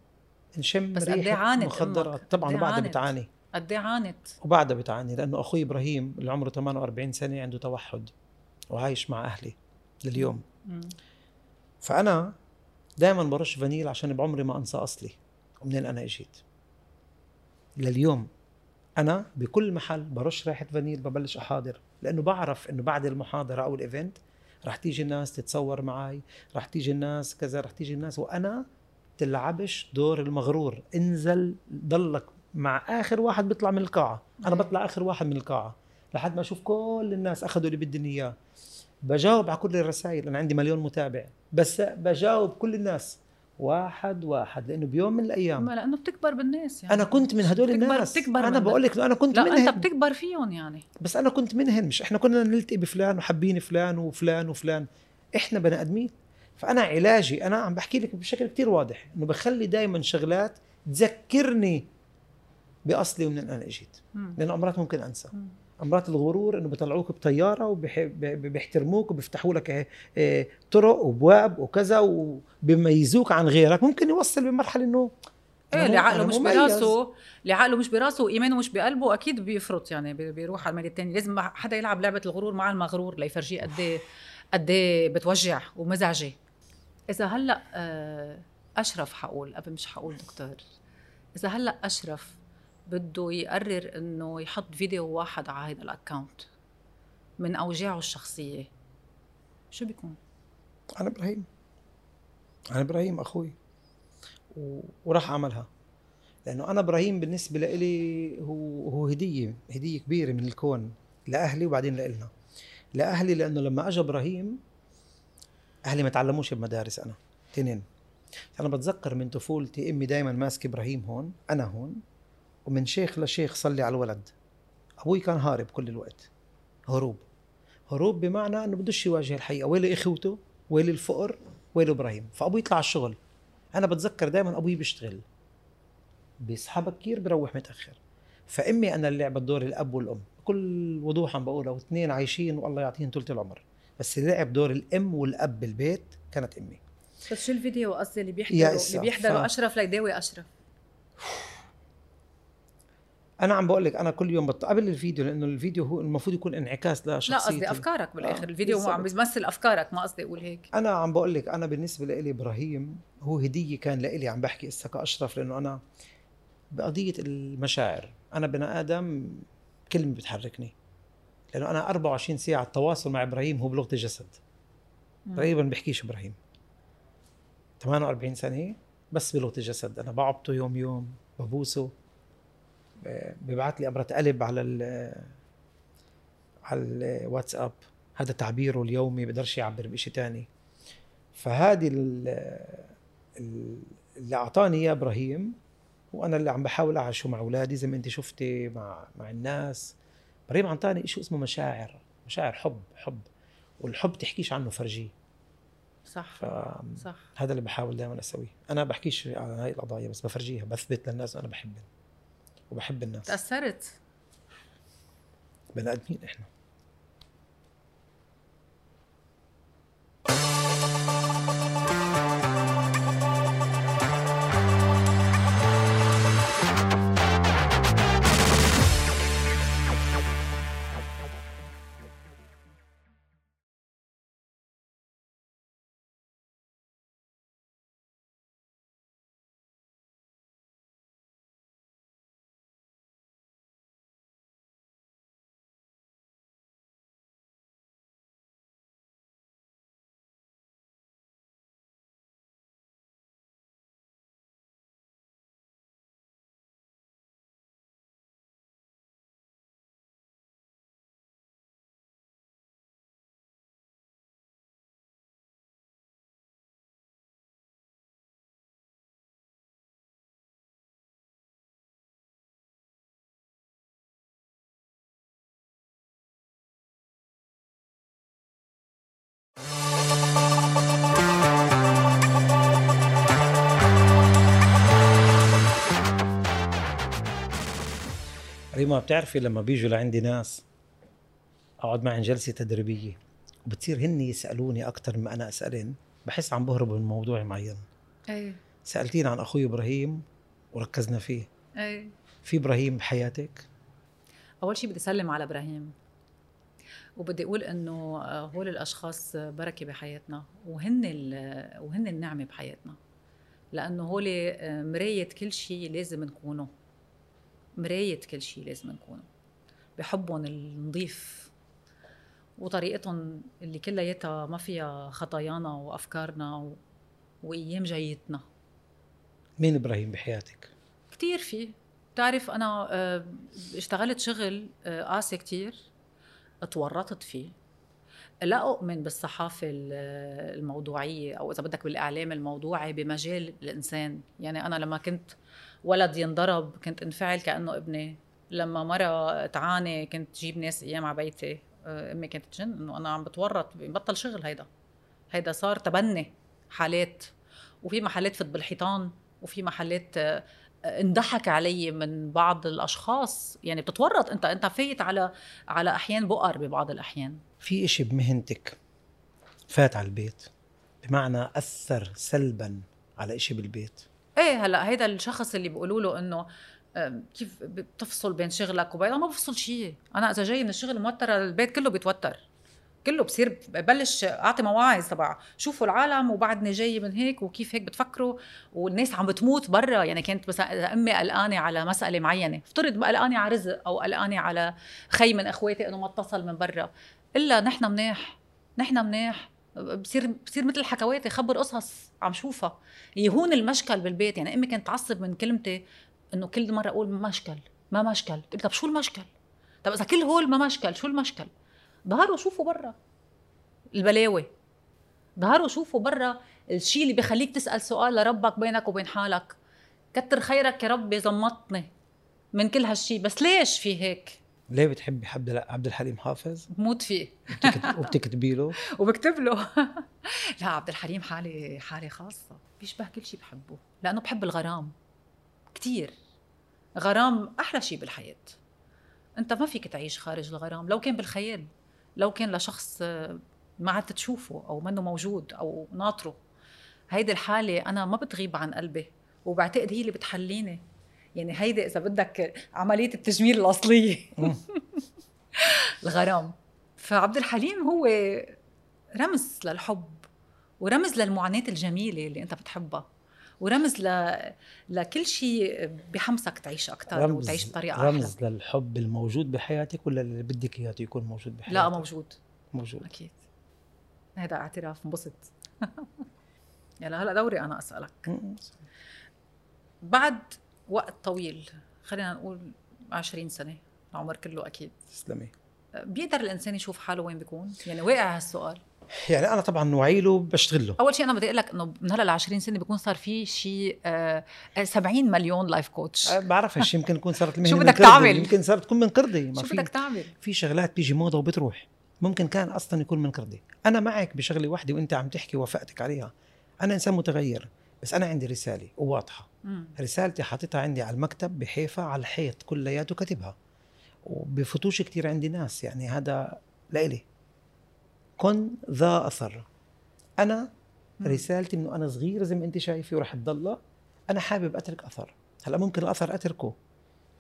نشم بس إيه ريحة مخدرات؟ طبعا إيه عانت؟ بتعاني قد إيه عانت؟ وبعدها بتعاني لأنه أخوي إبراهيم اللي عمره 48 سنة عنده توحد وعايش مع أهلي لليوم. مم. فأنا دائما برش فانيل عشان بعمري ما أنسى أصلي ومنين أنا إجيت. لليوم أنا بكل محل برش ريحة فانيل ببلش أحاضر لأنه بعرف إنه بعد المحاضرة أو ال event رح تيجي الناس تتصور معي رح تيجي الناس كذا رح تيجي الناس وأنا تلعبش دور المغرور. انزل ضلك مع آخر واحد بيطلع من القاعة. أنا. بطلع آخر واحد من القاعة. لحد ما أشوف كل الناس أخذوا اللي بدي إياه. بجاوب على كل الرسائل. أنا عندي مليون متابع. بس بجاوب كل الناس. واحد واحد. لأنه بيوم من الأيام. ما لأنه بتكبر بالناس يعني. أنا كنت من هدول بتكبر- الناس. بتكبر أنا. بقول لك أنا كنت لا منهم أنت بتكبر فيهم يعني. بس أنا كنت منهن مش إحنا كنا نلتقي بفلان وحابين فلان وفلان وفلان. إحنا بني آدمين. فأنا علاجي أنا عم بحكي لك بشكل كتير واضح. إنه بخلي دائما شغلات تذكرني بأصلي ومن أنا أجيت مم. لأنه امرات ممكن أنسى. امرات الغرور إنه بيطلعوك بطيارة وبيحترموك وبيفتحوا لك آه، طرق وابواب وكذا وبيميزوك عن غيرك ممكن يوصل بمرحلة إنه إيه اللي عقله مش. براسه اللي عقله مش براسه وإيمانه مش بقلبه أكيد بيفرط يعني بي- بيروح على الميل الثاني لازم حدا يلعب لعبة الغرور مع المغرور ليفرجيه قد إيه قد إيه بتوجع ومزعجة إذا هلأ آه، أشرف حقول قبل مش حقول دكتور إذا هلأ أشرف بده يقرر إنه يحط فيديو واحد على هذا الاكونت من أوجاعه الشخصية. شو بيكون؟ أنا إبراهيم. أنا إبراهيم أخوي. و... وراح أعملها. لأنه أنا إبراهيم بالنسبة لإلي هو هو هدية هدية كبيرة من الكون لأهلي وبعدين لإلنا. لأهلي لأنه لما أجى إبراهيم أهلي ما تعلموش بمدارس أنا تنين. أنا بتذكر من طفولتي أمي دائما ماسكة إبراهيم هون أنا هون. ومن شيخ لشيخ صلي على الولد. أبوي كان هارب كل الوقت. هروب. هروب بمعنى إنه بدوش يواجه الحقيقة ويلي إخوته؟ ويلي الفقر؟ ويلي إبراهيم. فأبوي يطلع على الشغل. أنا بتذكر دائما أبوي بيشتغل. بيصحى بكير بروح متأخر. فأمي أنا اللي لعبت دور الأب والأم. بكل وضوح عم بقولها واثنين عايشين والله يعطيهم طول العمر. بس اللي لعب دور الأم والأب بالبيت كانت أمي. بس شو الفيديو قصدي اللي بيحضروا اللي بيحضروا ف- أشرف ليداوي أشرف؟ أنا عم بقول لك أنا كل يوم بط... قبل الفيديو لأنه الفيديو هو المفروض يكون انعكاس لا لشخصيتي. قصدي أفكارك بالآخر. آه، الفيديو هو عم. بيمثل أفكارك ما قصدي أقول هيك. أنا عم بقول لك أنا بالنسبة لي إبراهيم هو هدية كان لإلي عم بحكي هسه كاشرف لأنه أنا بقضية المشاعر أنا بني آدم كلمة بتحركني. لأنه أنا 24 ساعة التواصل مع إبراهيم هو بلغة الجسد. تقريبا بحكيش إبراهيم. 48 سنة بس بلغة الجسد أنا بعبطه يوم يوم ببوسه. ب- ببعث لي ابره قلب على ال على الواتساب هذا تعبيره اليومي بقدرش يعبر بشيء تاني. فهذه ال- ال- اللي أعطاني إياه إبراهيم وأنا اللي عم بحاول أعيشه مع أولادي زي ما أنت شفتي مع مع الناس. إبراهيم أعطاني شيء اسمه مشاعر مشاعر حب حب. والحب تحكيش عنه فرجيه. صح فهذا صح. اللي بحاول دائما أسويه. أنا بحكيش على هاي القضايا بس بفرجيها بثبت للناس أنا بحبهم وبحب الناس. تأثرت. بني آدمين إحنا. ريما بتعرفي لما بيجوا لعندي ناس أقعد معهم جلسة تدريبية وبتصير هن يسألوني أكثر مما أنا اسالن بحس عم بهرب من موضوع معين. إيه سالتيني عن أخوي إبراهيم وركزنا فيه. إيه في إبراهيم بحياتك؟ أول شيء بدي اسلم على إبراهيم وبدي أقول إنه هول الأشخاص بركة بحياتنا وهن ال- وهن النعمة بحياتنا لأنه هول مراية كل شيء لازم نكونه. مراية كل شيء لازم نكونه بحبهم النظيف وطريقتهم اللي كلياتها ما فيها خطايانا وأفكارنا و... وأيام جايتنا. مين إبراهيم بحياتك؟ كتير في. بتعرف أنا آه، اشتغلت شغل آه، قاسي كتير اتورطت فيه. لا أؤمن بالصحافة ال- الموضوعية أو إذا بدك بالإعلام الموضوعي بمجال الإنسان. يعني أنا لما كنت ولد ينضرب كنت انفعل كأنه ابني. لما مرة تعاني كنت جيب ناس أيام على بيتي. آه، أمي كانت تجن إنه أنا عم بتورط بطل شغل هيدا. هيدا صار تبني حالات. وفي محلات فت بالحيطان وفي محلات آه، انضحك علي من بعض الأشخاص. يعني بتتورط. انت انت فايت على على أحيان بؤر ببعض الأحيان. في إشي بمهنتك فات على البيت؟ بمعنى أثر سلبا على إشي بالبيت؟ إيه هلأ هيدا الشخص اللي بيقولوا له إنه كيف بتفصل بين شغلك وبين ما بفصل شيء. أنا إذا جاي من الشغل موتره البيت كله بيتوتر. كله بصير ببلش أعطي مواعظ تبع شوفوا العالم وبعدني جاي من هيك وكيف هيك بتفكروا والناس عم بتموت برا. يعني كانت مثلا إذا أمي قلقانة على مسألة معينة افترض قلقانة على رزق أو قلقانة على خي من إخواتي إنه ما اتصل من برا. إلا نحن منيح نحن منيح. بصير بصير مثل حكواتي خبر قصص عم شوفها. يهون المشكل بالبيت. يعني أمي كانت تعصب من كلمتي إنه كل مرة أقول مشكل ما مشكل. طيب طب شو المشكل؟ طب إذا كل هول ما مشكل شو المشكل؟ ظهروا شوفوا برا البلاوي. ظهروا شوفوا برا الشيء اللي بخليك تسأل سؤال لربك بينك وبين حالك. كتر خيرك يا ربي زمطني من كل هالشيء بس ليش في هيك؟ ليه بتحبي عبد عبد الحليم حافظ؟ بموت فيه. وبتكت- (laughs) وبتكتبي له؟ وبكتب له. (laughs) لا عبد الحليم حالة حالة خاصة. بيشبه كل شيء بحبه. لأنه بحب الغرام. كتير. غرام أحلى شيء بالحياة. أنت ما فيك تعيش خارج الغرام. لو كان بالخيال لو كان لشخص ما عدت تشوفه أو منه موجود أو ناطره. هيدي الحالة أنا ما بتغيب عن قلبي وبعتقد هي اللي بتحليني. يعني هيدي إذا بدك عملية التجميل الأصلية. مم. (laughs) الغرام. فعبد الحليم هو رمز للحب ورمز للمعاناة الجميلة اللي أنت بتحبها. ورمز ل... لكل شيء بحمسك تعيش أكثر وتعيش بطريقة أحلى. رمز للحب الموجود بحياتك ولا اللي بدك إياه يكون موجود بحياتك؟ لا موجود. موجود. أكيد. هذا اعتراف انبسط (laughs) يلا هلا دوري أنا أسألك. مم. بعد وقت طويل خلينا نقول 20 سنة العمر كله أكيد تسلمي. بيقدر الإنسان يشوف حاله وين بيكون؟ يعني واقع هالسؤال. يعني أنا طبعا وعي له بشتغل له. أول شيء أنا بدي أقول لك إنه من هلأ ل 20 سنة بيكون صار في شيء آه، آه، 70 مليون لايف كوتش أه، بعرفش يمكن يكون صارت المهنة (laughs) شو بدك تعمل؟ يمكن صارت تكون من قردي ما شو بدك تعمل؟ في شغلات بيجي موضة وبتروح. ممكن كان أصلا يكون من قردي أنا معك بشغلة واحدة وأنت عم تحكي وافقتك عليها. أنا إنسان متغير بس أنا عندي رسالة وواضحة. مم. رسالتي حاططها عندي على المكتب بحيفا على الحيط كلياته كاتبها. وبفوتوش كتير عندي ناس يعني هذا لإلي. كن ذا أثر. أنا. رسالتي إنه أنا صغير زي ما أنت شايفة ورح تضلها أنا حابب أترك أثر. هلأ ممكن الأثر أتركه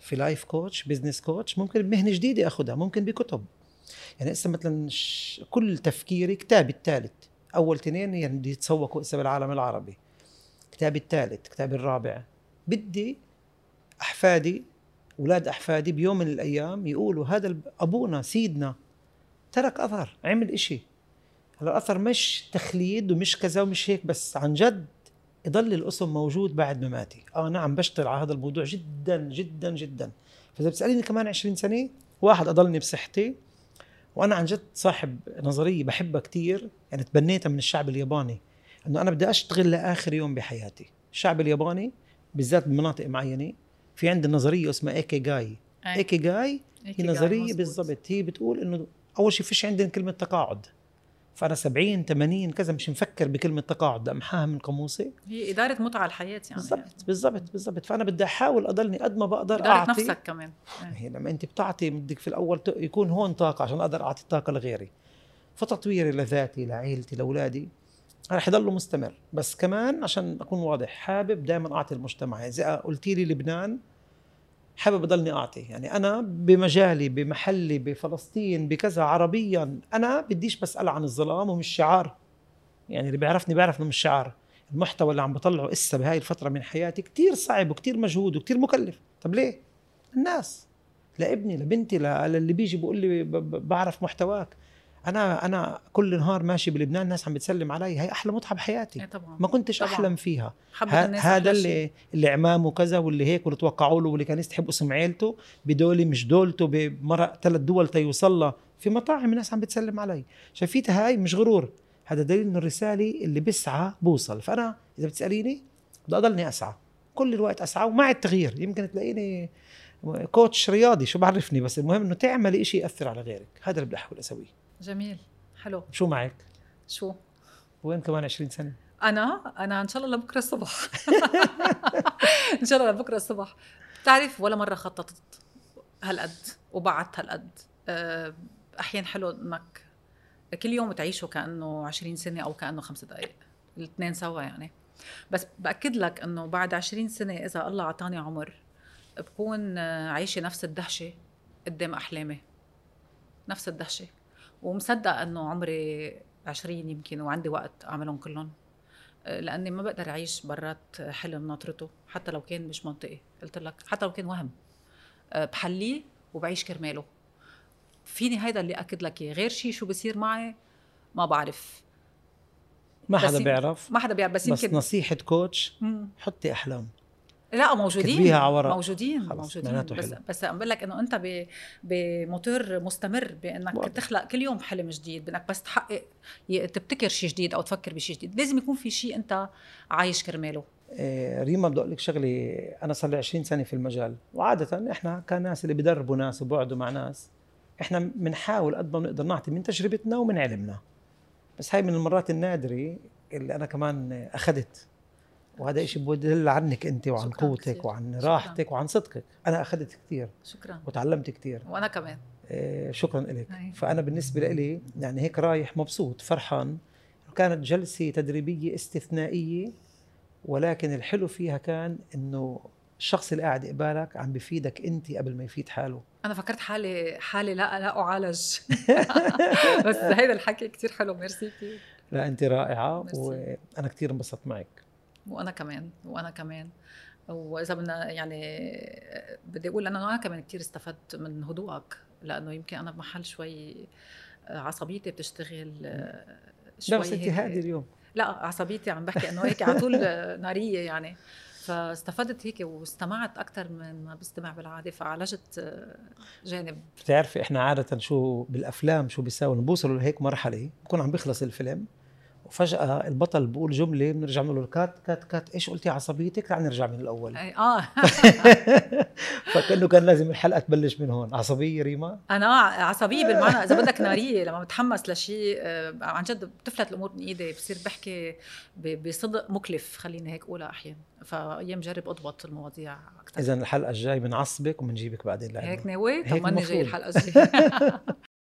في life coach business coach ممكن بمهنه جديدة اخذها ممكن بكتب. يعني هسه مثلا. كل تفكيري كتابي الثالث أول تنين يعني بدي يتسوقوا هسه بالعالم العربي. كتابي الثالث كتابي الرابع. بدي أحفادي أولاد أحفادي بيوم من الأيام يقولوا هذا أبونا سيدنا ترك أثر عمل إشي. هلا الأثر مش تخليد ومش كذا ومش هيك بس عن جد يضل الأسم موجود بعد مماتي. آه نعم بشتغل على هذا الموضوع جدا جدا جدا. فإذا بتسأليني كمان 20 سنة واحد أضلني بصحتي وأنا عن جد صاحب نظرية بحبها كثير يعني تبنيتها من الشعب الياباني إنه أنا بدي أشتغل لآخر يوم بحياتي. الشعب الياباني بالذات بمناطق معينة في عندي نظرية اسمها ايكي جاي. ايكي جاي هي نظرية. بالضبط هي بتقول إنه أول شيء فيش عندنا كلمة تقاعد. فأنا 70 80 كذا مش مفكر بكلمة تقاعد امحاها من قاموسي. هي إدارة متعة الحياة يعني. بالضبط بالضبط بالضبط. فأنا بدي أحاول أضلني قد ما بقدر إدارة أعطي. نفسك كمان. هي لما أنت بتعطي بدك في الأول يكون هون طاقة عشان أقدر أعطي الطاقة لغيري. فتطويري لذاتي لعائلتي لأولادي رح يضله مستمر. بس كمان عشان أكون واضح حابب دائما أعطي المجتمع. إذا قلتي لي لبنان حابب أضلني أعطي. يعني أنا بمجالي بمحلي بفلسطين بكذا عربيا أنا بديش بس العن الظلام ومش شعار. يعني اللي بيعرفني بيعرف إنه مش شعار. المحتوى اللي عم بطلعه إسا بهاي الفترة من حياتي كتير صعب وكتير مجهود وكتير مكلف. طب ليه؟ الناس. لابني لبنتي للي بيجي بيقول لي بعرف محتواك. أنا أنا كل نهار ماشي بلبنان الناس عم بتسلم علي هي أحلى متعة بحياتي. طبعا. ما كنتش طبعاً. أحلم فيها. هذا. اللي اللي عمامه كذا واللي هيك واللي توقعوا له واللي كان يستحب اسم عيلته بدولي مش دولته بمرق ثلاث دول تيوصل في مطاعم الناس عم بتسلم علي. شايفيتها هاي مش غرور. هذا دليل إنه الرسالة اللي بسعى بوصل. فأنا إذا بتسأليني بدي أضلني أسعى. كل الوقت أسعى ومع التغيير. يمكن تلاقيني كوتش رياضي شو بعرفني؟ بس المهم إنه تعملي شيء يأثر على غيرك. هذا اللي بدي أحاول أسويه. جميل. حلو. شو معك؟ شو؟ وين كمان 20 سنة؟ أنا؟ أنا إن شاء الله لبكرة الصبح. (laughs) إن شاء الله لبكرة الصبح. بتعرف ولا مرة خططت هالقد وبعدت هالقد؟ أه، أحيانا حلو إنك كل يوم تعيشه كأنه 20 سنة أو كأنه خمس دقائق الاثنين سوا يعني. بس بأكد لك إنه بعد 20 سنة إذا الله أعطاني عمر بكون آه، عايشة نفس الدهشة قدام أحلامي. نفس الدهشة. ومصدقه إنه عمري 20 يمكن وعندي وقت أعملهم كلهم. لأني ما بقدر أعيش برات حلم ناطرته حتى لو كان مش منطقي قلت لك. حتى لو كان وهم. أه، بحليه وبعيش كرماله. فيني هيدا اللي أكد لك إياه. غير شيء شو بصير معي ما بعرف. ما حدا بيعرف. ما حدا بيعرف. بس بس يمكن نصيحة كوتش. حطي أحلام. لا موجودين. كتبيها على ورق. موجودين خلص، موجودين. بس حلو. بس عم بقول لك إنه أنت ب- بموتور مستمر بإنك واضح. تخلق كل يوم حلم جديد بإنك بس تحقق تبتكر شيء جديد أو تفكر بشيء جديد. لازم يكون في شيء أنت عايش كرماله. آه، ريما بدي أقول لك شغلة أنا صار لي 20 سنة في المجال. وعادة إحنا كناس اللي بدربوا ناس وبقعدوا مع ناس إحنا بنحاول قد ما بنقدر نعطي من تجربتنا ومن علمنا. بس هاي من المرات النادرة اللي أنا كمان أخذت. وهذا شيء بدل عنك أنت وعن شكراً قوتك كثير. وعن شكراً. راحتك وعن صدقك. أنا أخذت كثير شكرا. وتعلمت كثير. وأنا كمان. آه، شكرا لك أي. فأنا بالنسبة لي يعني هيك رايح مبسوط فرحان. كانت جلسة تدريبية استثنائية ولكن الحلو فيها كان إنه الشخص اللي قاعد قبالك عم بفيدك أنت قبل ما يفيد حاله. أنا فكرت حالي حالي لا لا أعالج. (laughs) بس هيدا الحكي كتير حلو. ميرسي كثير لا أنت رائعة ميرسي. وأنا كثير انبسطت معك. وأنا كمان وأنا كمان. وإذا بدنا يعني بدي أقول انه أنا كمان كثير استفدت من هدوءك لأنه يمكن أنا بمحل شوي عصبيتي بتشتغل شوي بس انت هادي اليوم. لا عصبيتي عم بحكي إنه هيك على طول نارية يعني. فاستفدت هيك واستمعت أكثر من ما بستمع بالعادة فعالجت جانب. بتعرفي إحنا عادة شو بالأفلام شو بيساوي بوصلوا لهيك مرحلة بكون عم بيخلص الفيلم وفجأة البطل بقول جملة بنرجع بنقول له كات كات كات إيش قلتي عصبيتك تعال نرجع من الأول. أي- آه. (laughs) فكأنه كان لازم الحلقة تبلش من هون. عصبية ريما؟ أنا عصبية بالمعنى. إذا بدك نارية لما بتحمس لشيء آه، عن جد بتفلت الأمور من إيدي. بصير بحكي بصدق مكلف خليني هيك أقولها أحيانا. فأيام جرب أضبط المواضيع أكثر اذا الحلقة الجاي بنعصبك وبنجيبك بعدين لعنا هيك ناوي؟ هيك طمني جاي. الحلقة الجاية. (laughs)